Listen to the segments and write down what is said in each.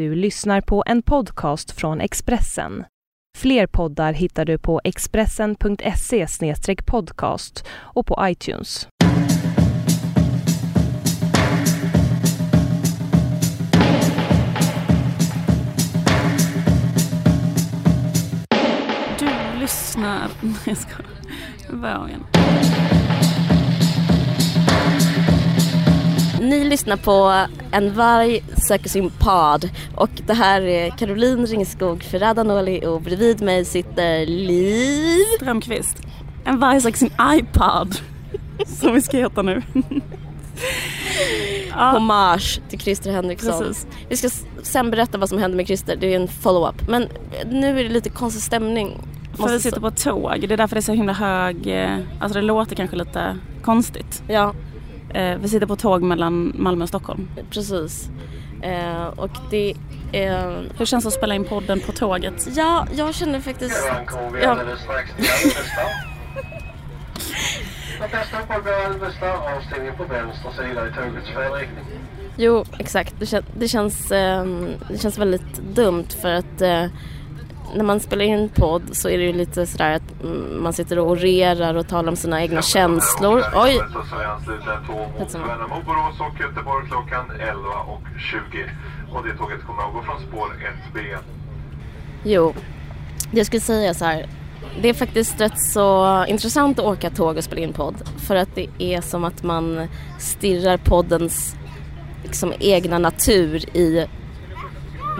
Du lyssnar på en podcast från Expressen. Fler poddar hittar du på expressen.se podcast och på iTunes. Du lyssnar... Nej, jag skojar. Ni lyssnar på En varg söker sin pod och det här är Caroline Ringskog Ferrada-Noli och bredvid mig sitter Liv. Strömqvist. En varg söker sin iPod. Som vi ska heta nu. Hommage till Christer Henriksson. Precis. Vi ska sen berätta vad som hände med Christer, det är en follow-up. Men nu är det lite konstig stämning. för vi sitter på tåg. Det är därför det är så himla hög... eh, Alltså det låter kanske lite konstigt. Ja, Eh, Vi sitter på tåg mellan Malmö och Stockholm. precis. Eh, och det är... Hur känns det att spela in podden på tåget? Ja, jag känner faktiskt... Vi Ja. Jo, exakt. Det, kän- det, känns, ehm, det känns väldigt dumt för att eh, när man spelar in podd så är det ju lite sådär att mm, man sitter och orerar och talar om sina egna känslor. Oj! Så så är mot. Värnamo, Borås och Göteborg klockan 11.20. Och det tåget kommer att gå från spår 1B. Jo, det jag skulle säga så här. Det är faktiskt rätt så intressant att åka tåg och spela in podd. För att det är som att man stirrar poddens liksom, egna natur i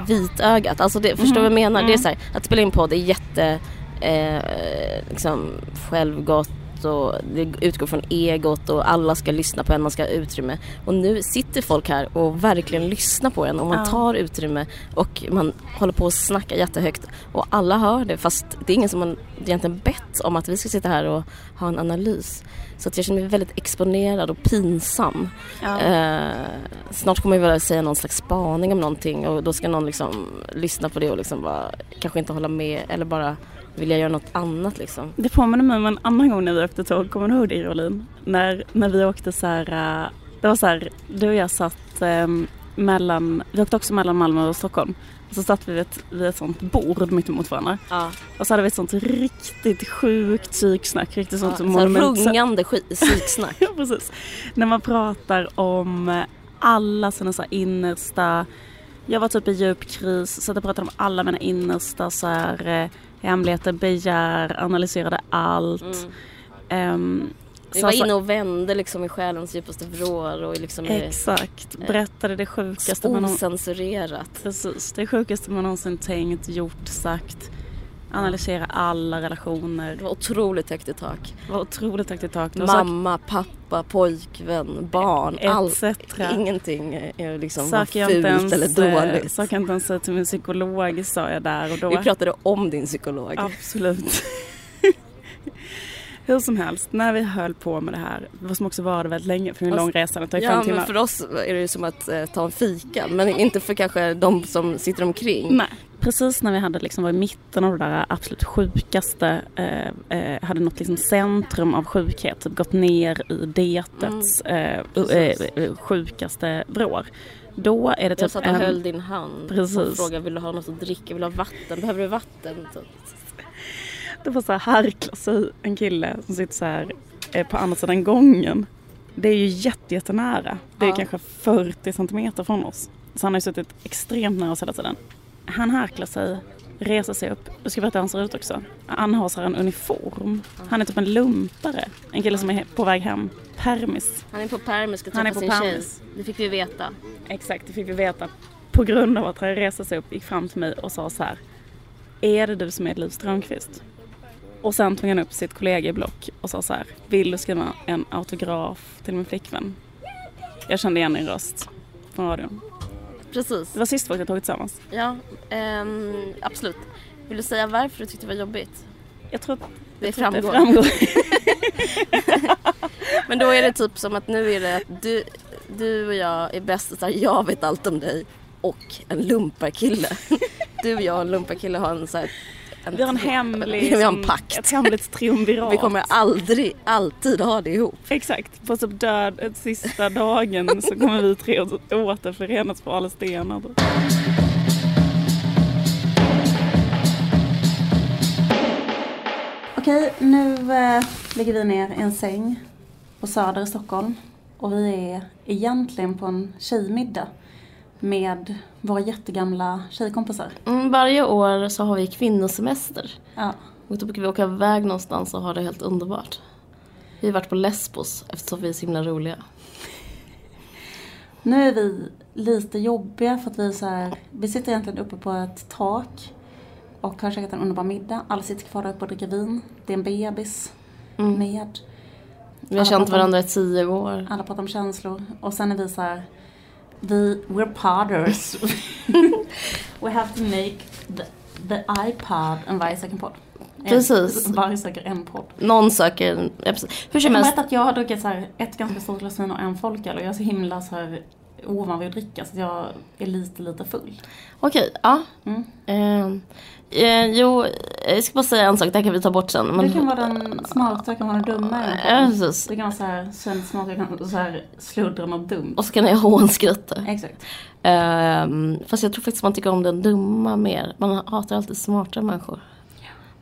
vitögat. Alltså det, förstår du vad jag menar? Det är så här, att spela in podd är jätte eh, liksom, självgott och det utgår från egot och alla ska lyssna på en, man ska ha utrymme. Och nu sitter folk här och verkligen lyssnar på en och man Ja. tar utrymme och man håller på att snacka jättehögt och alla hör det fast det är ingen som man egentligen bett om att vi ska sitta här och ha en analys. Så att jag känner mig väldigt exponerad och pinsam. Ja. Eh, snart kommer jag väl säga någon slags spaning om någonting och då ska någon liksom lyssna på det och liksom bara, kanske inte hålla med eller bara vilja göra något annat liksom. Det påminner mig om en annan gång när vi åkte tåg. Kommer du ihåg det Rolin? När, när vi åkte så här, äh, det var så här, du och jag satt ähm, mellan, vi åkte också mellan Malmö och Stockholm. Och så satt vi vid ett, vid ett sånt bord mitt emot varandra. Ja, Och så hade vi ett sånt riktigt sjukt psyksnack, riktigt sånt ja, så rungande psyksnack. Ja, precis. När man pratar om eh, alla sina så innersta... Jag var typ i djup kris så jag pratade om alla mina innersta så här, eh, hemligheter, begär, analyserade allt. Mm. Ehm, Vi var alltså- inne och vände liksom i själens djupaste vrår och liksom i Exakt, berättade det sjukaste man osensurerat. Precis, det sjukaste man någonsin tänkt, gjort, sagt. Analysera alla relationer. Det var otroligt högt i tak. Det var otroligt högt i tak. Var sak- Mamma, pappa, pojkvän, barn, allt. Ingenting är liksom var Saker jag fult ens, eller eh, dåligt. saker jag inte ens till min psykolog sa jag där och då. Vi pratade om din psykolog. Absolut. Hur som helst, när vi höll på med det här, vad som också var det väldigt länge för en Alltså, lång resa, det tar ju Ja fem men timmar. för oss är det ju som att eh, ta en fika men inte för kanske de som sitter omkring. Nej, precis när vi hade liksom varit i mitten av det där absolut sjukaste, eh, eh, hade nått liksom centrum av sjukhet, typ gått ner i detets eh, Mm. Precis. eh, eh, sjukaste vrår. Då är det Jag typ satt och höll din hand Precis. och frågade vill du ha något att dricka, vill du ha vatten, behöver du vatten? Så, Det var så här harklar sig en kille som sitter så här eh, på andra sidan gången. Det är ju jätte, jättenära. Det är Ja. kanske 40 centimeter från oss. Så han har ju suttit extremt nära oss hela tiden. Han harklar sig, reser sig upp. Du ska berätta hur han ser ut också. Han har så här en uniform. Han är typ en lumpare. En kille som är på väg hem. Permis. han är på permis, ska Han är träffa på sin permis. tjej. Det fick vi veta. Exakt, det fick vi veta. På grund av att han reser sig upp, gick fram till mig och sa så här. Är det du som är Liv Strömquist? Och sen tog han upp sitt kollegieblock och sa så här. Vill du skriva en autograf till min flickvän? Jag kände igen din röst från radion. Precis. Det var sist vi åkte tåg tillsammans. Ja, ehm, absolut. Vill du säga varför du tyckte det var jobbigt? Jag tror att Det jag framgår. Det framgår. Men då är det typ som att nu är det att du, du och jag är bästisar, jag vet allt om dig och en lumparkille. Du och jag och en lumparkille har en så här, vi har en hemlig... Vi har en liksom, pakt. Ett hemligt triumvirat. Vi kommer aldrig, alltid ha det ihop. Exakt. På typ död, eh, sista dagen så kommer vi tre återförenas på alla stenar. Typ. Okej, nu eh, ligger vi ner i en säng på Söder i Stockholm. Och vi är egentligen på en tjejmiddag med våra jättegamla tjejkompisar. Mm, varje år så har vi kvinnosemester. Ja. Och då brukar vi åka iväg någonstans och ha det helt underbart. Vi har varit på Lesbos eftersom vi är så himla roliga. Nu är vi lite jobbiga för att vi är så här, vi sitter egentligen uppe på ett tak och har käkat en underbar middag. Alla sitter kvar där uppe och dricker vin. Det är en bebis Mm. med. Vi har Alla känt om- varandra i tio år. Alla pratar om känslor. Och sen är vi så här, vi, we're podders. We have to make the, the iPod en varje söker podd. En- Precis. Varje söker en podd. Någon söker... Ja, precis. Hur Jag som helst. berätta att jag har druckit så här ett ganska stort glas vin och en folköl och jag är så himla så här ovan vid att dricka så jag är lite, lite full. Okej, ja. Mm. Eh, eh, jo, jag ska bara säga en sak, det här kan vi ta bort sen. Men, Du kan vara den smarta, jag kan vara den dumma Ja, precis. Du kan vara så här känd smart, jag kan så här sluddra något dumt. Och så kan jag hånskratta. Exakt. Um, fast jag tror faktiskt man tycker om den dumma mer. Man hatar alltid smarta människor.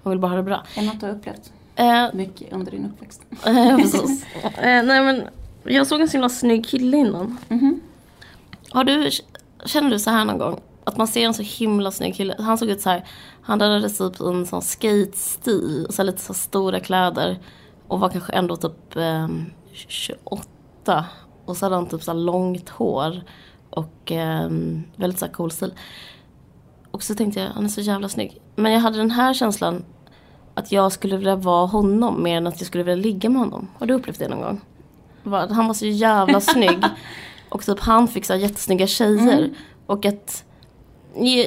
Man vill bara ha det bra. Är det något du har upplevt Eh, mycket under din uppväxt? eh, precis. Eh, nej men, jag såg en så himla snygg kille innan. Mhm. Har du, känner du så här någon gång? Att man ser en så himla snygg kille. Han såg ut så här. Han hade typ en sån skate-stil. Och så lite så stora kläder. Och var kanske ändå typ ehm, 28. Och så hade han typ så långt hår. Och ehm, väldigt så cool stil. Och så tänkte jag, han är så jävla snygg. Men jag hade den här känslan. Att jag skulle vilja vara honom mer än att jag skulle vilja ligga med honom. Har du upplevt det någon gång? Han var så jävla snygg. Och typ han fick så här jättesnygga tjejer. Och att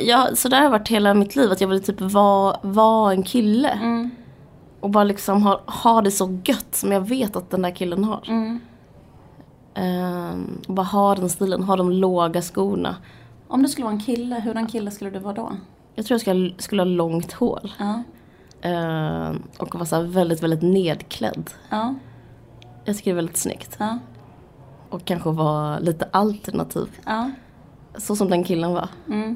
jag, så där har det varit hela mitt liv. Att jag ville typ vara, vara en kille. Mm. Och bara liksom ha, ha det så gött som jag vet att den där killen har. Mm. Ehm, och bara ha den stilen, ha de låga skorna. Om du skulle vara en kille, hur en kille skulle du vara då? Jag tror jag skulle, skulle ha långt hår. Ja. Ehm, och vara så väldigt, väldigt nedklädd. Ja. Jag tycker det är väldigt snyggt. Ja. Och kanske vara lite alternativ. Ja. Så som den killen var. Mm.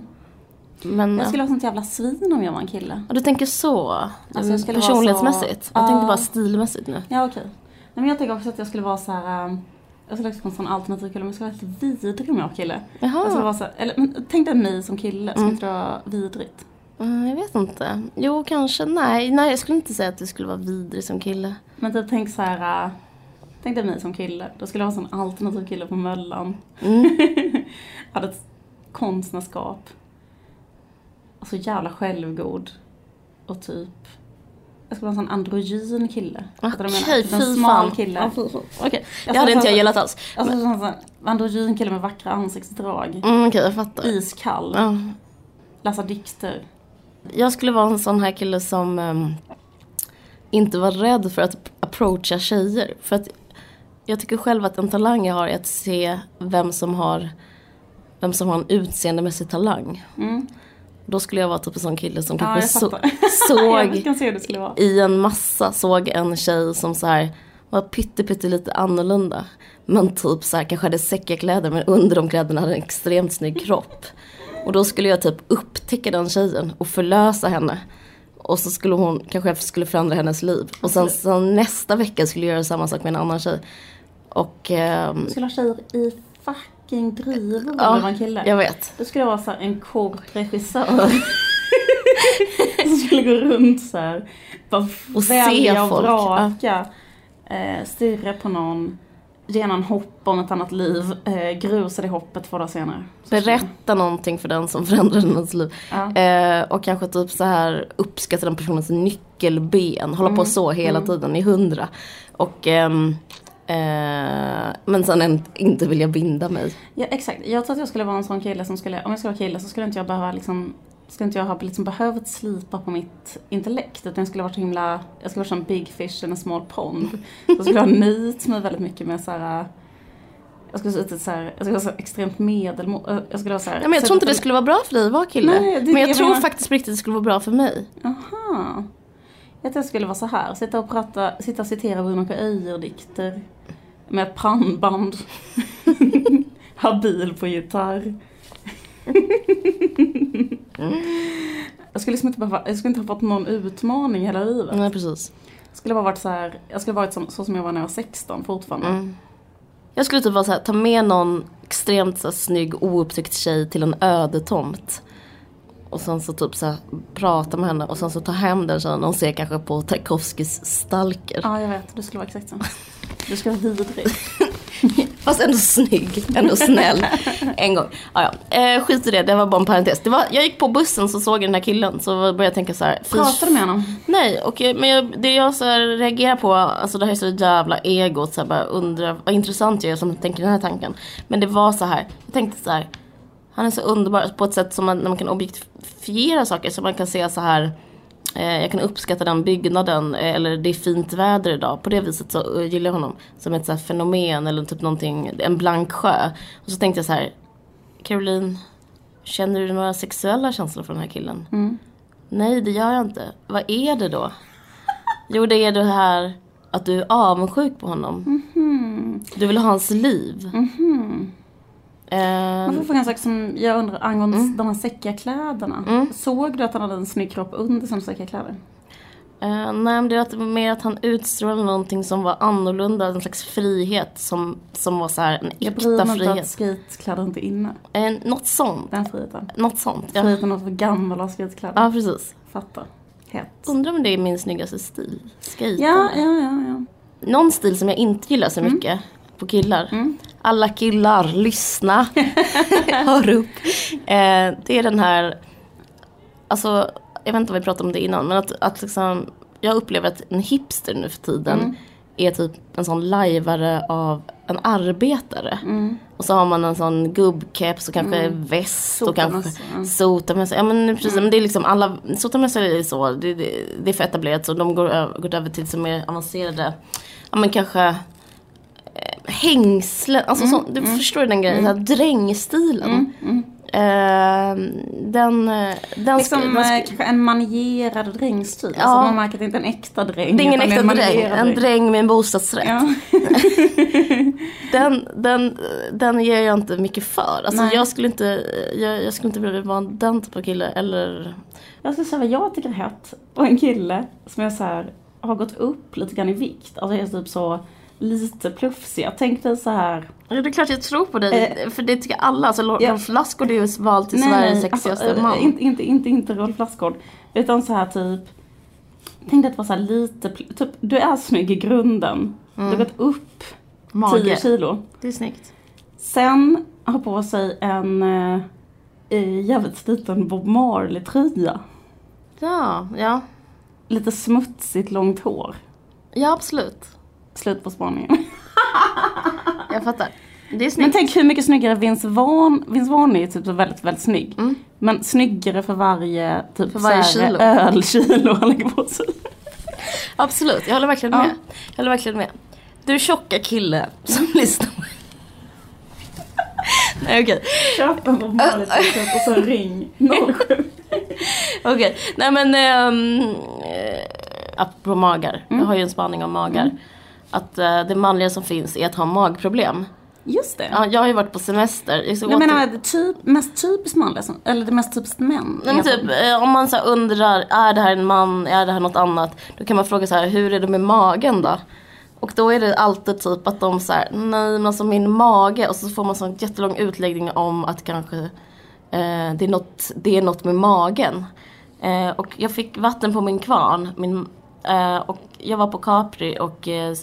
Men, Jag skulle vara sånt jävla svin om jag var en kille. ja, du tänker så? Alltså, jag Personlighetsmässigt? så- Jag tänkte bara stilmässigt nu. Ja okej. Nej, Men jag tänker också att jag skulle vara så här. ähm, Jag skulle också vara en sån alternativ kille men jag skulle vara lite vidrig om jag var kille. Jag skulle Jaha, vara så här, eller men tänk dig mig som kille, skulle Mm. inte det vara vidrigt? Mm, jag vet inte. Jo, kanske. Nej, nej, jag skulle inte säga att du skulle vara vidrig som kille. Men typ tänk så här. Tänk dig mig som kille. Då skulle jag vara en sån alternativ kille på Möllan. Mm. Hade ett konstnärskap. Och så jävla självgod. Och typ. Jag skulle vara en sån androgyn kille. Jag? Okej, Typ en fy smal fan. kille. Ja, fy. Okej, det Alltså, hade inte jag alltså- gillat alls. Alltså en sån androgyn kille med vackra ansiktsdrag. Mm, Okej, jag fattar. Iskall. Ja. Läsa dikter. Jag skulle vara en sån här kille som ehm, inte var rädd för att approacha tjejer. För att jag tycker själv att en talang jag har är att se vem som har, vem som har en utseendemässig talang. Mm. Då skulle jag vara typ en sån kille som Ja, kanske så, såg kan i en massa såg en tjej som så här var pytte, pytte lite annorlunda. Men typ så här kanske hade säckiga kläder men under de kläderna hade en extremt snygg kropp. Och då skulle jag typ upptäcka den tjejen och förlösa henne. Och så skulle hon, kanske jag skulle förändra hennes liv. Och sen, sen nästa vecka skulle jag göra samma sak med en annan tjej. Och ehm, skulle ha tjejer i fucking drivor Ja, var en kille. jag vet. Du skulle vara så en kort regissör. som skulle gå runt så här. Bara Och välja och vraka. Eh, stirra på någon. Ge någon hopp om ett annat liv. Eh, grusa det hoppet två dagar senare. Berätta någonting för den som förändrar hennes liv. Ja. Eh, och kanske typ så här uppskatta den personens nyckelben. Hålla Mm. på så hela tiden i hundra. Och ehm, eh, men sen en, inte vilja binda mig. Ja exakt, jag tror att jag skulle vara en sån kille som skulle, om jag skulle vara kille så skulle inte jag behöva liksom skulle inte jag ha liksom behövt slipa på mitt intellekt utan jag skulle vara så himla, jag skulle vara som big fish in a small pond. Jag skulle ha nöjt mig väldigt mycket med så här. Jag skulle, vara så här, jag skulle vara så extremt medelmål, jag skulle vara så här, Ja, men jag tror inte det skulle vara bra för dig att vara kille. Nej, det- men jag jag tror menar- faktiskt på riktigt det skulle vara bra för mig. Aha. Jag tror jag skulle vara så här, sitta och prata, sitta och citera Bruno K. Öijer-dikter med pannband. Habil på gitarr. Jag skulle liksom inte behöva, jag skulle inte ha fått någon utmaning hela livet. Nej precis. Skulle bara varit så här, jag skulle varit som, så som jag var när jag var 16 fortfarande. Mm. Jag skulle typ vara så här, ta med någon extremt så här, snygg oupptäckt tjej till en öde tomt. Och sen så typ så här, prata med henne och sen så ta hem den tjejen och se kanske på Tchaikovskys Stalker. Ja, jag vet. Du skulle vara exakt så. Du skulle vara vidrig. Fast ändå snygg, ändå snäll. En gång. Ja, ja. Eh, skit i det, det var bara en parentes. Det var, jag gick på bussen så såg jag den här killen så började jag tänka så här. Pratade du med honom? Nej, och, eh, men jag, det jag så reagerar på, alltså det här är så jävla egot, så här, bara undrar vad intressant jag är som tänker den här tanken. Men det var så här, jag tänkte så här, han är så underbar på ett sätt som man, när man kan objektifiera saker, så man kan se så här eh, jag kan uppskatta den byggnaden eh, eller det är fint väder idag. På det viset så eh, gillar jag honom som ett så här fenomen eller typ någonting, en blank sjö. Och så tänkte jag så här, Caroline, känner du några sexuella känslor för den här killen? Nej, det gör jag inte. Vad är det då? Jo, det är det här att du är avundsjuk på honom. Du vill ha hans liv. Ehm, Man får fråga en sak som jag undrar angående Mm. de här säckiga kläderna. Såg du att han hade en snygg kropp under sina säckiga kläder? eh, nej, men det var mer att han utstrålade någonting som var annorlunda. En slags frihet som, som var så här en Jag bryr äkta mig inte att frihet. skatekläder inte är inne. Eh, något sånt. Den friheten. Något sånt. Ja, Friheten att vara gammal och skatekläder. ja precis. Fattar. Hett. Undrar om det är min snyggaste stil. Skate. Ja, ja, ja, ja. Någon stil som jag inte gillar så mycket på killar. Alla killar, lyssna. Hör upp. Eh, det är den här, alltså jag vet inte om vi pratade om det innan, men att, att liksom, jag upplever att en hipster nu för tiden är typ en sån lajvare av en arbetare. Och så har man en sån gubbkeps och kanske väst och kanske Sotarmössa, ja. men precis, men det är liksom alla, sotarmössor är så, det, det, det är för etablerat så de går, gått över till så mer avancerade, ja men kanske hängslen, alltså så, du förstår den grejen, mm. drängstilen. Eh, den, eh, den, Liksom den eh, kanske en manierad drängstil. Ja. Alltså man märker att det inte är en äkta dräng. det är ingen äkta en dräng, en dräng med en bostadsrätt. Ja. Den, den, den ger jag inte mycket för. Alltså Nej. jag skulle inte, jag, jag skulle inte vilja vara den typen av kille eller Jag ska säga vad jag tycker är hett. Och en kille som jag så här, har gått upp lite grann i vikt. Alltså är typ så lite plufsiga. Tänk dig så här. Ja, det är klart jag tror på dig, Eh, för det tycker alla. Alltså, ja. Rolf Lassgård är ju vald till Sveriges sexigaste alltså, man. Inte, inte, inte, inte Rolf Lassgård. Utan så här typ. Tänk dig att vara så här lite, typ, du är snygg i grunden. Du har gått upp 10 Mm. Mage. kilo. Det är snyggt. Sen har på sig en eh, jävligt liten Bob Marley-tröja. Ja, ja. Lite smutsigt långt hår. Ja, absolut. Slut på spaningen. Jag fattar. Det är Men snyggt. tänk hur mycket snyggare Vince Vaughn, Vince Vaughn är ju typ så väldigt, väldigt snygg. Mm. Men snyggare för varje typ För varje så här, kilo. ölkilo han lägger på sig. Absolut, jag håller verkligen Ja. med. Jag håller verkligen med. Du tjocka kille som lyssnar. Nej okej. Köp en Marley-t-shirt och så ring 07. Okej, nej men äh, apropå magar. Jag har ju en spaning om magar. Att äh, det manliga som finns är att ha magproblem. Just det. Ja, jag har ju varit på semester. Jag, åter- menar det typ, mest typiskt manliga, som- eller det mest typiskt män. Nej, men typ, eh, om man så undrar, är det här en man, är det här något annat? Då kan man fråga så här, hur är det med magen då? Och då är det alltid typ att de säger nej men alltså min mage och så får man sån jättelång utläggning om att kanske eh, det, är något, det är något med magen. Eh, och jag fick vatten på min kvarn min, eh, och jag var på Capri och eh,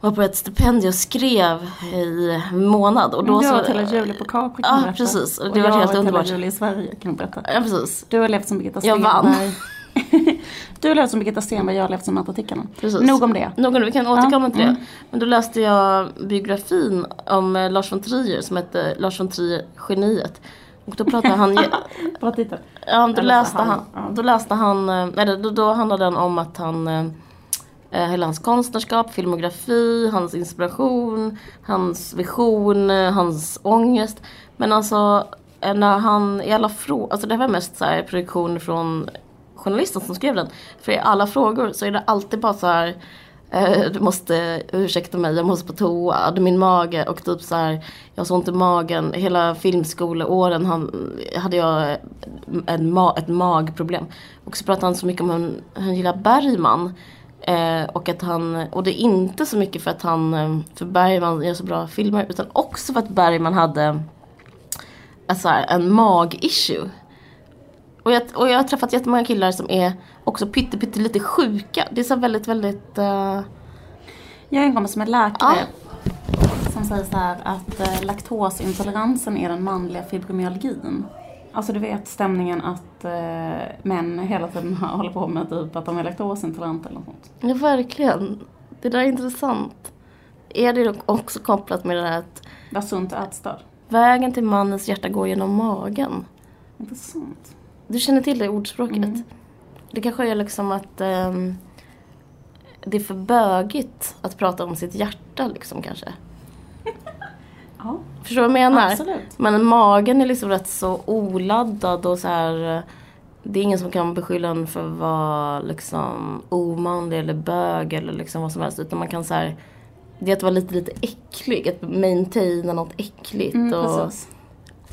var på ett stipendium och skrev i månad. Och då du har varit hela juli på Capri Ja, berätta. precis. Och Och det jag var har helt underbart. hela juli i Sverige kan du berätta. Ja precis. Du har levt som Birgitta Jag Stenberg. vann. du har levt som Birgitta Stenberg, jag har levt som Märta Tikkanen. Nog om det. Någon, vi kan återkomma Ja, till det. mm. Men då läste jag biografin om eh, Lars von Trier som hette Lars von Trier Geniet. Och då pratade han, Bra titel. ja, då läste han, han, då läste han, eh, eller då, då handlade den om att han eh, eh, hela hans konstnärskap, filmografi, hans inspiration, hans vision, eh, hans ångest. Men alltså eh, när han i alla frågor, alltså det var mest så här produktion från journalisten som skrev den. För i alla frågor så är det alltid bara så här eh, Eh, du måste ursäkta mig, jag måste på toa, min mage och typ så här, jag har så ont i magen. Hela filmskoleåren hade jag en ma- ett magproblem. Och så pratade han så mycket om hur han, han gillar Bergman. Eh, och att han, och det är inte så mycket för att han, eh, för Bergman gör så bra filmer utan också för att Bergman hade alltså, en mag-issue. Och jag, och jag har träffat jättemånga killar som är också pytte, pytte lite sjuka. Det är så väldigt, väldigt... Uh... Jag har en kompis som är läkare. Som säger så här att eh, laktosintoleransen är den manliga fibromyalgin. Alltså du vet stämningen att eh, män hela tiden håller på med typ att de är laktosintoleranta eller något sånt. Ja verkligen. Det där är intressant. Är det också kopplat med det här att Var sunt ätstörd. vägen till mannens hjärta går genom magen? Intressant. Du känner till det ordspråket? Mm. Det kanske är liksom att ehm, det är för bögigt att prata om sitt hjärta liksom kanske. Ja, Förstår du vad jag menar? absolut. Men magen är liksom rätt så oladdad och så här. eh, Det är ingen som kan beskylla en för att vara liksom omanlig eller bög eller liksom vad som helst. Utan man kan så här. Det är att vara lite, lite äcklig. Att maintaina något äckligt. Mm, och precis.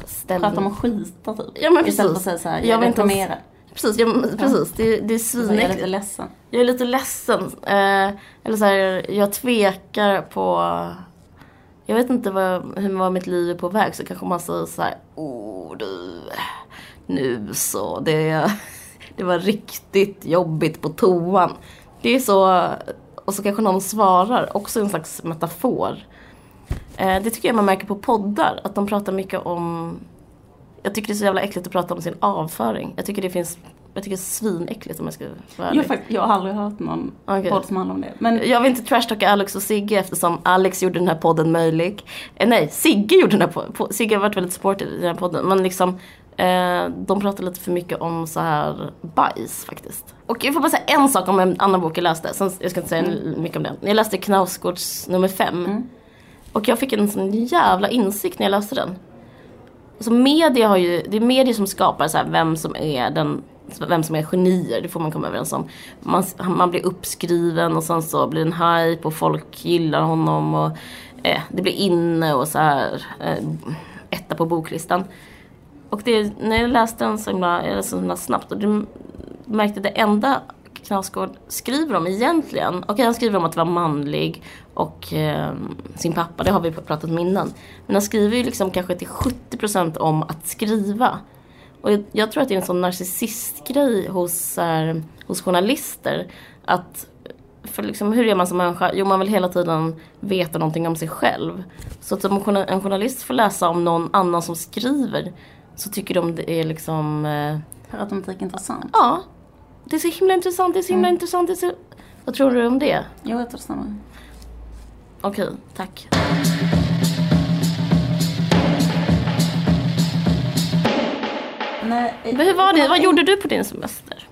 Ställa... Prata om att skita typ. Ja men Istället för att precis. säga så här, Jag jag vill inte informera. Precis, ja, men precis. Det, det är Så jag är lite ledsen. Jag är lite ledsen. Eh, eller så här, jag tvekar på... Jag vet inte vad, hur vad mitt liv är på väg så kanske man säger så här, oh du, nu så, det, det var riktigt jobbigt på toan. Det är så, och så kanske någon svarar, också en slags metafor. Eh, det tycker jag man märker på poddar, att de pratar mycket om jag tycker det är så jävla äckligt att prata om sin avföring. Jag tycker det finns, jag tycker det är svinäckligt om jag ska vara ärlig. Jag, fakt- jag har aldrig hört någon Okej. podd som handlar om det. Men Jag vill inte trashtalka Alex och Sigge eftersom Alex gjorde den här podden möjlig. Eh, nej, Sigge gjorde den här podden. Sigge har varit väldigt supportive i den här podden. Men liksom, eh, de pratar lite för mycket om så här bajs faktiskt. Och jag får bara säga en sak om en annan bok jag läste. Sen, jag ska inte säga mycket om den. Jag läste Knausgårds nummer fem. Mm. Och jag fick en sån jävla insikt när jag läste den. Alltså media har ju, det är media som skapar så här vem som är den vem som är genier, det får man komma överens om. Man, man blir uppskriven och sen så blir det en hype och folk gillar honom och eh, det blir inne och så här eh, etta på boklistan. Och det, när jag läste den så himla, eller så himla snabbt och det märkte det enda Knausgård skriver om egentligen, okej han skriver om att vara manlig och eh, sin pappa, det har vi pratat om innan. Men han skriver ju liksom kanske till 70% om att skriva. Och jag, jag tror att det är en sån narcissistgrej hos, eh, hos journalister. Att, för liksom, hur är man som människa? Jo, man vill hela tiden veta någonting om sig själv. Så att om en journa- en journalist får läsa om någon annan som skriver så tycker de det är liksom, eh, per automatik intressant. ja, det är så himla intressant, det är så himla intressant. Det är så... Vad tror du om det? Jo, jag tror det Okej, tack. Nej, Men hur var det? Vad gjorde du på din semester?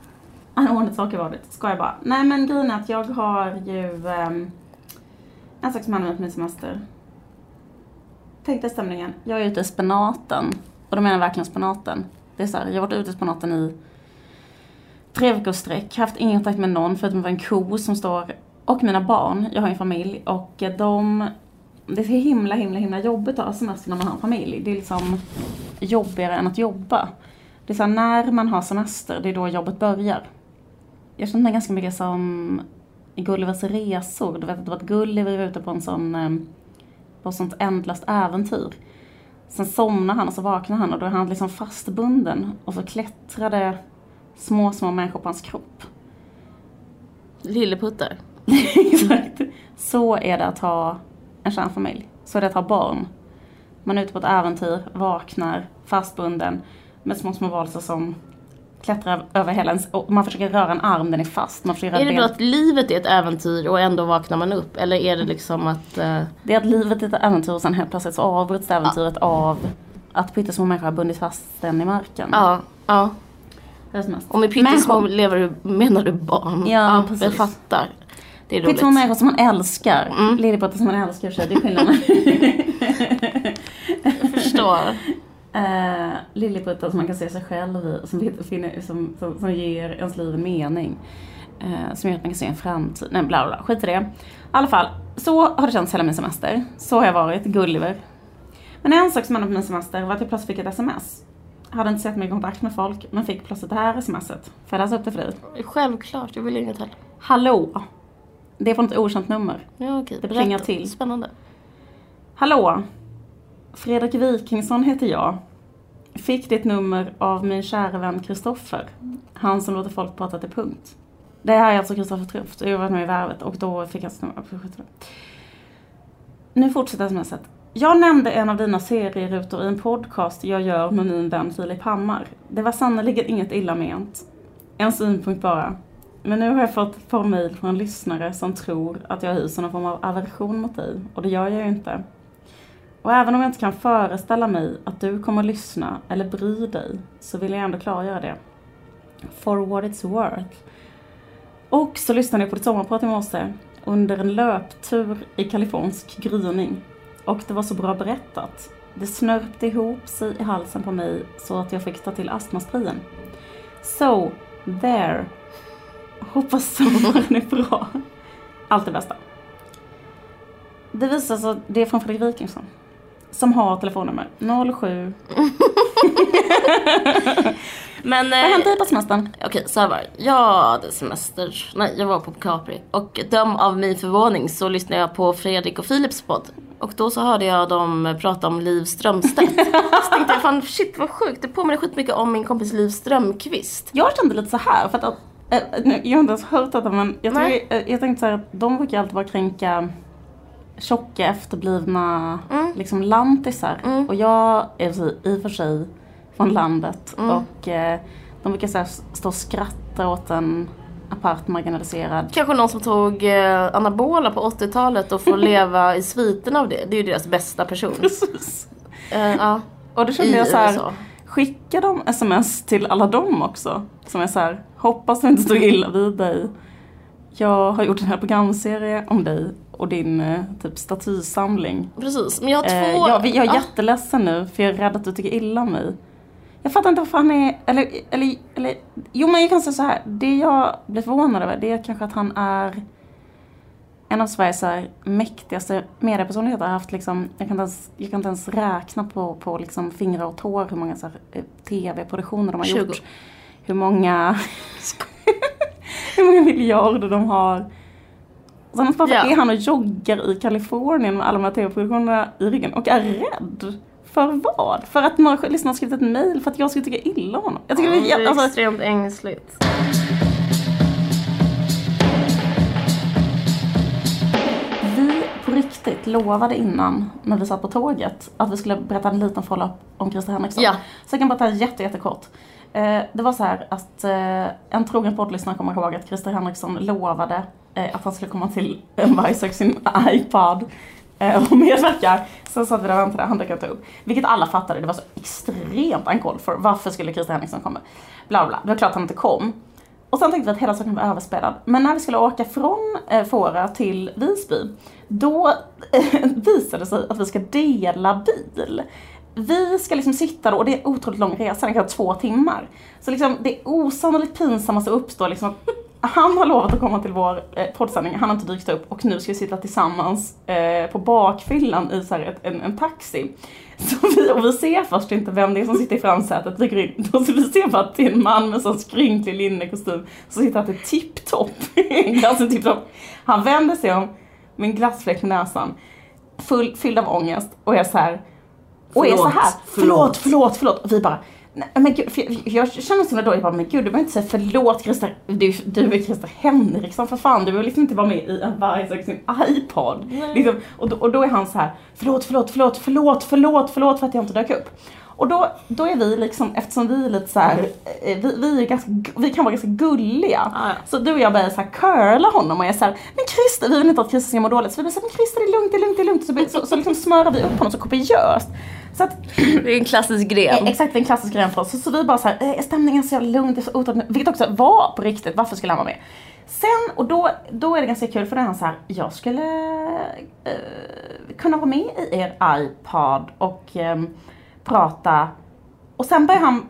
Han har ordnat saker var det. Skojar bara. Nej men grejen är att jag har ju um, en sak som om min semester. Tänk dig stämningen. Jag är ute i spenaten. Och då menar jag verkligen spenaten. Det är så här, jag har varit ute i spenaten i tre veckors sträck. Haft ingen kontakt med någon förutom en ko som står och mina barn. Jag har en familj och de det är så himla, himla, himla jobbigt att ha semester när man har en familj. Det är liksom jobbigare än att jobba. Det är så här, när man har semester, det är då jobbet börjar. Jag känner mig ganska mycket som i Gullivers resor. Du vet att det var att Gulliver var ute på en sån, eh, på ett sånt ändlöst äventyr. Sen somnar han och så vaknar han och då är han liksom fastbunden och så klättrade små, små människor på hans kropp. Lilleputtar. Exakt. Så är det att ha en kärnfamilj. Så är det att ha barn. Man är ute på ett äventyr, vaknar, fastbunden med små, små varelser som klättrar över hela ens... Och man försöker röra en arm, den är fast. Man försöker Är det då att livet är ett äventyr och ändå vaknar man upp? Eller är det liksom att... eh, Det är att livet är ett äventyr och sen helt plötsligt så avbryts äventyret av att pyttesmå människor har bundit fast den i marken. ja, ja. Det. Och med pyttesmå Människor- lever du, menar du barn? Ja, precis. Jag fattar. Det är roligt. Pyttesmå människor som man älskar. Mm. Liljepotter som man älskar sig, det är skillnaden. Jag förstår. Uh, Lilliputtar som man kan se sig själv i, som, finner, som, som, som ger ens liv en mening. Eh, som gör att man kan se en framtid. Nej, bla, bla. skit i det. I alla fall, så har det känts hela min semester. Så har jag varit, Gulliver. Men en sak som hände på min semester var att jag plötsligt fick ett sms. Jag hade inte sett mig i kontakt med folk, men fick plötsligt det här smset. Får jag läsa upp det för dig? Självklart, jag vill inget heller. Hallå! Det är från ett okänt nummer. Ja, okej. Det plingar till. Spännande. Hallå! Fredrik Wikingsson heter jag. Fick ditt nummer av min kära vän Kristoffer. Han som låter folk prata till punkt. Det här är alltså Kristoffer Truft. Jag varit med i Värvet och då fick jag sitt nummer. Nu fortsätter smset. Jag nämnde en av dina serierutor i en podcast jag gör med min vän Filip Hammar. Det var sannerligen inget illa ment. En synpunkt bara. Men nu har jag fått ett par mejl från lyssnare som tror att jag hyser någon form av aversion mot dig. Och det gör jag ju inte. Och även om jag inte kan föreställa mig att du kommer lyssna eller bry dig så vill jag ändå klargöra det. For what it's worth. Och så lyssnade jag på ditt sommarprat i morse under en löptur i kalifornisk gryning. Och det var så bra berättat. Det snörpte ihop sig i halsen på mig så att jag fick ta till astmasprayen. So, there. Hoppas sommaren är bra. Allt det bästa. Det visar sig att det är från Fredrik Wikingsson. Som har telefonnummer 07. Men... Vad har hänt dig på semestern? Okej, så här var det. Jag hade semester. Nej, jag var på Capri. Och döm av min förvåning så lyssnade jag på Fredrik och Philips podd. Och då så hörde jag dem prata om Liv Strömstedt. så tänkte jag, fan shit vad sjukt. Det påminner skitmycket om min kompis Liv Strömqvist. Jag kände lite så här för att, jag har inte ens hört detta men jag, Nej. tycker, äh, jag tänkte så här att de brukar alltid bara kränka tjocka efterblivna Mm. liksom lantisar. Mm. Och jag är i och för sig från landet Mm. och eh, de brukar så här, stå och skratta åt en apart marginaliserad Kanske någon som tog eh, anabola på 80-talet och får leva i sviterna av det. Det är ju deras bästa person. Precis. Eh, ja, Och då i kände jag så här. Skicka de sms till alla dem också. Som är så här, hoppas du inte stod illa vid dig. Jag har gjort en här programserie om dig och din eh, typ statysamling. Precis, men jag har två... Eh, jag, jag är Ja. jätteledsen nu för jag är rädd att du tycker illa om mig. Jag fattar inte varför han är, eller, eller, eller, jo men jag kan säga så här. Det jag blir förvånad över det är kanske att han är en av Sveriges här, mäktigaste mediepersonligheter. Har haft liksom, jag kan inte ens, jag kan inte ens räkna på, på liksom fingrar och tår hur många eh, tv-produktioner de har 20. gjort. Hur många, hur många miljarder de har. Sen varför Ja. är han och joggar i Kalifornien med alla de här tv-produktionerna i ryggen och är rädd? För vad? För att några lyssnare har skrivit ett mail för att jag skulle tycka illa om honom? Jag tycker är, det är alltså, extremt ängsligt. Riktigt lovade innan, när vi satt på tåget, att vi skulle berätta en liten follow-up om Christer Henriksson. Ja. Så jag kan bara ta jätte, jättekort. Eh, det var så här att eh, en trogen poddlyssnare kommer ihåg att Christer Henriksson lovade eh, att han skulle komma till en och sin iPad eh, och medverka. Sen satt vi där och väntade, han dök inte upp. Vilket alla fattade, det var så extremt uncalled for. Varför skulle Christer Henriksson komma? Bla bla, det var klart han inte kom. Och sen tänkte vi att hela saken var överspelad. Men när vi skulle åka från eh, Fårö till Visby, då eh, visade det sig att vi ska dela bil. Vi ska liksom sitta då, och det är en otroligt lång resa, den kan ta två timmar. Så liksom det osannolikt pinsamma som uppstår liksom att han har lovat att komma till vår eh, poddsändning, han har inte dykt upp och nu ska vi sitta tillsammans eh, på bakfyllan i så här, ett, en, en taxi. Så vi, och vi ser först inte vem det är som sitter i framsätet, vi går in, så vi ser bara att det är en man med sån skrynklig linnekostym som sitter är tipptopp, glassen tipptopp. Han vänder sig om med en glassfläck på näsan, full, fylld av ångest och är så här och är så Förlåt, här, förlåt. förlåt, förlåt, förlåt. Och vi bara, nej men gud, jag, jag känner så dåligt, jag bara, men gud du behöver inte säga förlåt Christer, du, du är Christer Henriksson för fan, du behöver liksom inte vara med i en varg och sin iPod. Liksom, och, då, och då är han så här, förlåt, förlåt, förlåt, förlåt, förlåt, förlåt för att jag inte dök upp. Och då, då är vi liksom, eftersom vi är lite så här, eh, vi, vi, är ganska, vi kan vara ganska gulliga. Ah, ja. Så du och jag börjar så här curla honom och jag säger men Christer, vi vill inte att Christer ska må dåligt. Så vi börjar säga, men Christer det är lugnt, det är lugnt, det är lugnt. Så, så, så liksom smörar vi upp honom så kopiöst. Så att Det är en klassisk gren. Eh, Exakt, det är en klassisk grej för oss. Så, så vi bara så här, eh, stämningen är så lugn, det är så otroligt. Vilket också var på riktigt, varför skulle han vara med? Sen, och då, då är det ganska kul för då är han så här, jag skulle eh, kunna vara med i er iPod och ehm, prata. Och sen börjar han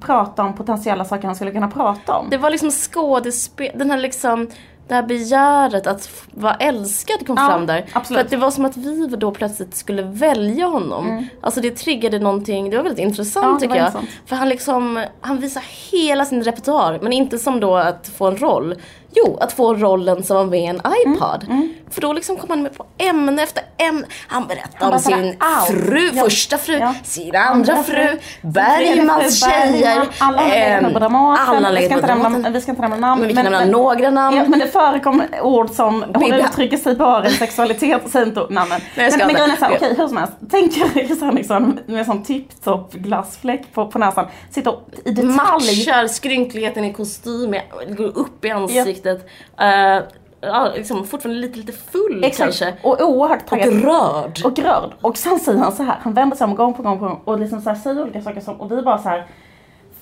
prata om potentiella saker han skulle kunna prata om. Det var liksom skådespel, den här liksom det här begäret att vara älskad kom Ja, fram där. absolut. För att det var som att vi då plötsligt skulle välja honom. Alltså det triggade någonting, det var väldigt intressant Mm. Ja, tycker jag. intressant. För han liksom, han visar hela sin repertoar. Men inte som då att få en roll. Jo, att få rollen som var med i en iPod. För då liksom kom han med på ämne efter ämne. Han berättade Han om sådär, sin allt. fru, Ja. första fru, Ja. sin andra fru, Sin Bergmans fru, tjejer. Alla har ehm, på Dramaten. alla vi, ska på inte nämna, Dramaten. vi ska inte nämna namn. Men vi kan nämna några namn. Ja, men det förekom ord som hon uttrycker sig bara i sexualitet säger inte namnen. Nej, men men grejen är såhär, okej hur som helst. Tänk er Henriksson med en sån tipptopp glassfläck på, på näsan. Sitter och i detalj. matchar skrynkligheten i kostymen, går upp i ansiktet. Eh, ja, liksom fortfarande lite, lite full Exakt. kanske. Och oerhört Och taggad. rörd. och rörd. Och sen säger han så här, han vänder sig om gång på gång på gång och liksom så här säger olika saker som, och vi bara så här.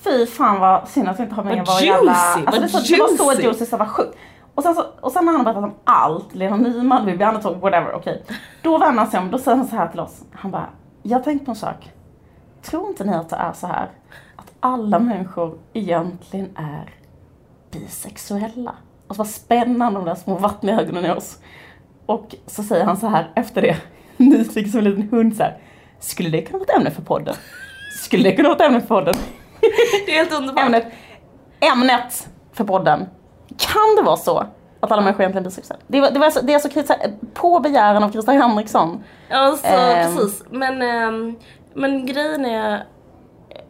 Fy fan vad synd att vi inte har med Vad jävla... Alltså vad det, var så, det var så juicy. så det var sjukt. Och sen, så, och sen när han har berättat om allt, Lena Nyman, Bibi Andersson, whatever, okej. Då vänder han sig om, då säger han så här till oss. Han bara, jag har tänkt på en sak. Tror inte ni att det är så här att alla människor egentligen är bisexuella? Och så spänner han de där små vattniga ögonen i oss. Och så säger han så här efter det, nyfiken som en liten hund så här. Skulle det kunna vara ett ämne för podden? Skulle det kunna vara ett ämne för podden? Det är helt underbart. Ämnet, ämnet för podden. Kan det vara så att alla människor egentligen är bisexuella? Det, var, det, var så, det är så kriti- på begäran av Christer Henriksson. Ja, så, Ehm. precis. Men, ehm, men grejen är,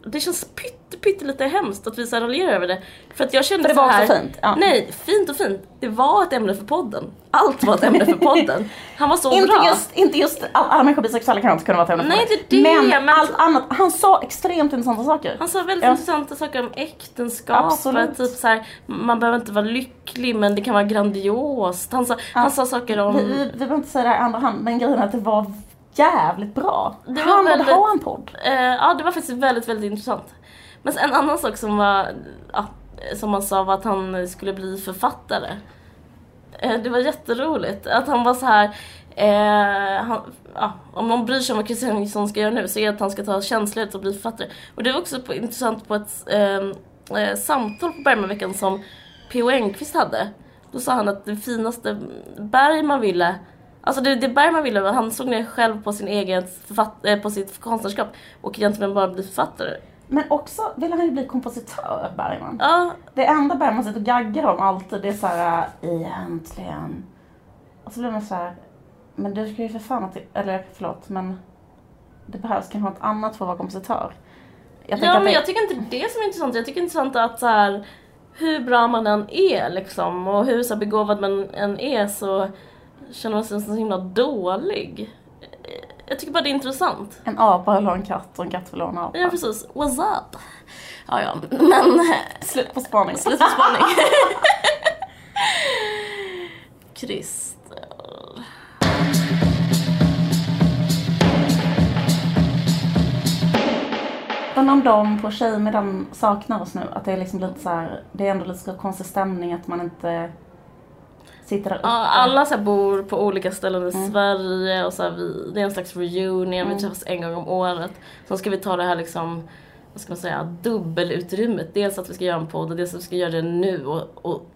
det känns pytte, pyttelite hemskt att vi så raljerar över det. För att jag kände För det så var här, också fint, ja. Nej, fint och fint. Det var ett ämne för podden. Allt var ett ämne för podden. Han var så Inte bra. just, inte just all, alla människor bisexuella kan inte kunna vara ett ämne för Nej, podden. det det, Men, men- allt annat, han sa extremt intressanta saker. Han sa väldigt Ja. intressanta saker om äktenskap. Absolut. Typ så här, man behöver inte vara lycklig men det kan vara grandiost. Han sa, han sa saker om... Vi, vi, vi behöver inte säga det här i andra hand, men grejen är att det var jävligt bra. Det han borde väldigt- ha en podd. Eh, ja, det var faktiskt väldigt, väldigt intressant. Men en annan sak som var, ja, som han sa var att han skulle bli författare. Eh, det var jätteroligt. Att han var så här, eh, han, ja, om någon bryr sig om vad Kristian ska göra nu så är det att han ska ta tjänstledigt och bli författare. Och det var också på, intressant på ett ehm, eh, samtal på Bergmanveckan som P.O. Enquist hade. Då sa han att det finaste Bergman ville Alltså det, det Bergman ville, han såg ner själv på sin egen författ, eh, på sitt konstnärskap och egentligen bara bli författare. Men också ville han ju bli kompositör, Bergman. Ja, Det enda Bergman sitter och gaggar om alltid, det är såhär, egentligen. Och så blir man så här, men du ska ju för fan att, eller förlåt, men det behövs kanske något annat för att vara kompositör. Jag ja men det- jag tycker inte det som är intressant. Jag tycker det är intressant att så här, hur bra man än är liksom och hur så här, begåvad man än är så känner man sig så himla dålig. Jag tycker bara det är intressant. En apa vill ha en katt och en katt vill ha en apa. Ja precis, what's up? Ja ja, men Slut på spaning. slut på spaning. Christer. Undrar om de på Tjejmiddagen saknar oss nu. Att det är liksom lite så här, det är ändå lite konstig stämning att man inte sitter uppe. Ja, alla så bor på olika ställen i Sverige och så vi, det är en slags reunion, vi träffas en gång om året. Så ska vi ta det här liksom, vad ska man säga, dubbelutrymmet. Dels att vi ska göra en podd och dels att vi ska göra det nu och, och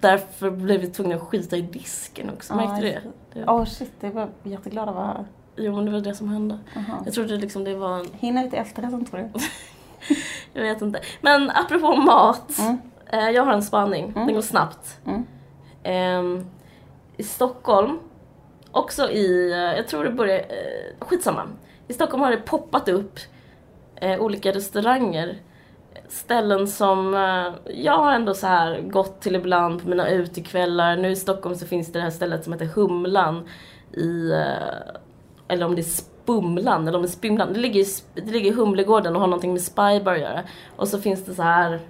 därför blev vi tvungna att skita i disken också, märkte du det? Åh oh, shit, det var jätteglad att vara här. Jo men det var det som hände. Jaha. Jag trodde liksom det var en, Hinner vi till efterrätten tror du? jag vet inte. Men apropå mat, Mm. eh, jag har en spaning, den går snabbt. Mm. Ehm, I Stockholm, också i, eh, jag tror det börjar, eh, skitsamma. I Stockholm har det poppat upp eh, olika restauranger. Ställen som eh, jag har ändå så här gått till ibland på mina utekvällar. Nu i Stockholm så finns det det här stället som heter Humlan i, eh, eller om det är Spumlan eller om det är Spymlan. Det ligger, i, det ligger i Humlegården och har någonting med Spybar att göra. Och så finns det så här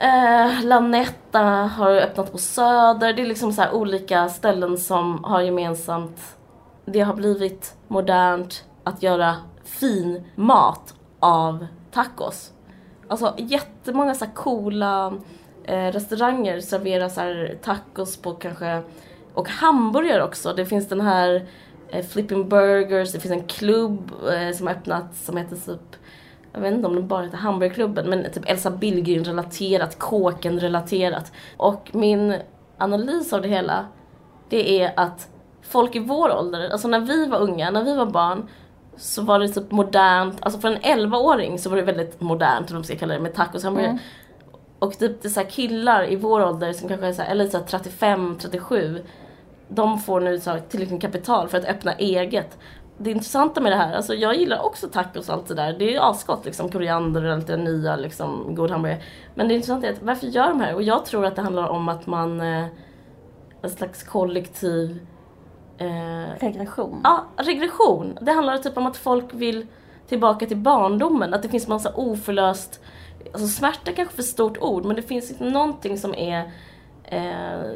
Eh, Lanetta har öppnat på Söder. Det är liksom så här olika ställen som har gemensamt. Det har blivit modernt att göra fin mat av tacos. Alltså jättemånga så här coola eh, restauranger serverar så här tacos på kanske och hamburgare också. Det finns den här eh, Flipping Burgers, det finns en klubb eh, som har öppnat som heter typ jag vet inte om den bara heter Hamburgerklubben men typ Elsa Billgren relaterat, Kåken relaterat. Och min analys av det hela det är att folk i vår ålder, alltså när vi var unga, när vi var barn så var det typ modernt, alltså för en 11-åring så var det väldigt modernt, vad man ska kalla det, med tacos och hamburgare. Och typ det är så killar i vår ålder som kanske är så här, eller så här 35, 37. De får nu så tillräckligt kapital för att öppna eget. Det intressanta med det här, alltså jag gillar också tacos och allt det där. Det är ju asgott liksom, koriander och lite nya liksom, god hamburgare. Men det intressanta är att varför gör de här? Och jag tror att det handlar om att man, eh, en slags kollektiv eh, Regression. Ja, regression. Det handlar typ om att folk vill tillbaka till barndomen. Att det finns massa oförlöst... Alltså smärta kanske för stort ord, men det finns någonting som är eh,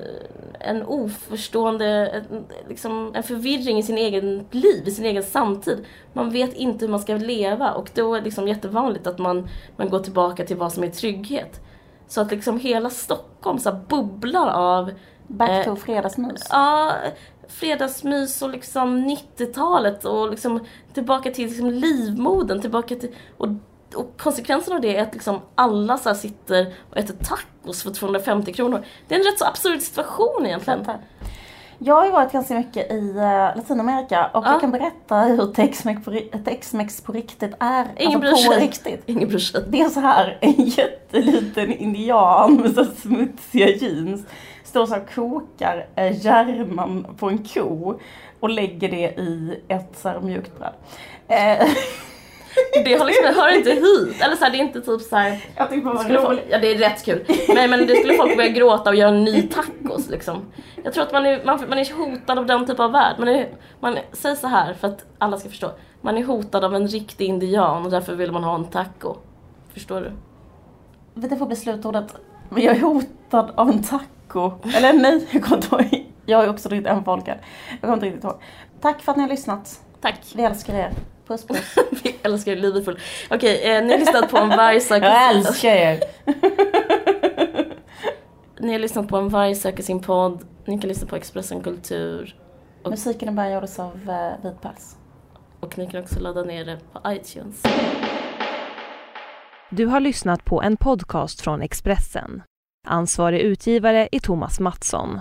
en oförstående, en, liksom en förvirring i sin egen liv, i sin egen samtid. Man vet inte hur man ska leva och då är det liksom jättevanligt att man, man går tillbaka till vad som är trygghet. Så att liksom hela Stockholm så bubblar av Back to Eh, fredagsmys. Ja, fredagsmys och liksom 90-talet och liksom tillbaka till liksom livmodern, tillbaka till... Och, och konsekvensen av det är att liksom alla så sitter och äter tacos för 250 kronor. Det är en rätt så absurd situation egentligen. Jag har ju varit ganska mycket i eh, Latinamerika och Ja. jag kan berätta hur Tex-Mex på, på riktigt är. Ingen alltså på riktigt. Ingen bryr sig. Det är så här en jätteliten indian med så smutsiga jeans. Står så och kokar eh, hjärnan på en ko och lägger det i ett så mjukt bröd. Det har liksom, hör inte hit. Eller så här, det är inte typ så här, jag tyckte det var folk, roligt. ja det är rätt kul. Men, men det skulle folk börja gråta och göra en ny tacos liksom. Jag tror att man är, man, man är hotad av den typen av värld. Man, är, man säger så här för att alla ska förstå. Man är hotad av en riktig indian och därför vill man ha en taco. Förstår du? Det får bli slutordet. Men jag är hotad av en taco. Eller nej, jag kommer inte ihåg. Jag ju också druckit en folköl. Jag kommer inte riktigt ihåg. Tack för att ni har lyssnat. Tack. Vi älskar er. Puss puss. Vi älskar livet full. Okej, eh, ni har lyssnat på en varg söker Jag älskar er. Ni har lyssnat på en varg söker sin podd. Ni kan lyssna på Expressen Kultur. Musiken är bara gjordes av uh, Vit Päls. Och ni kan också ladda ner det på iTunes. Du har lyssnat på en podcast från Expressen. Ansvarig utgivare är Thomas Mattsson.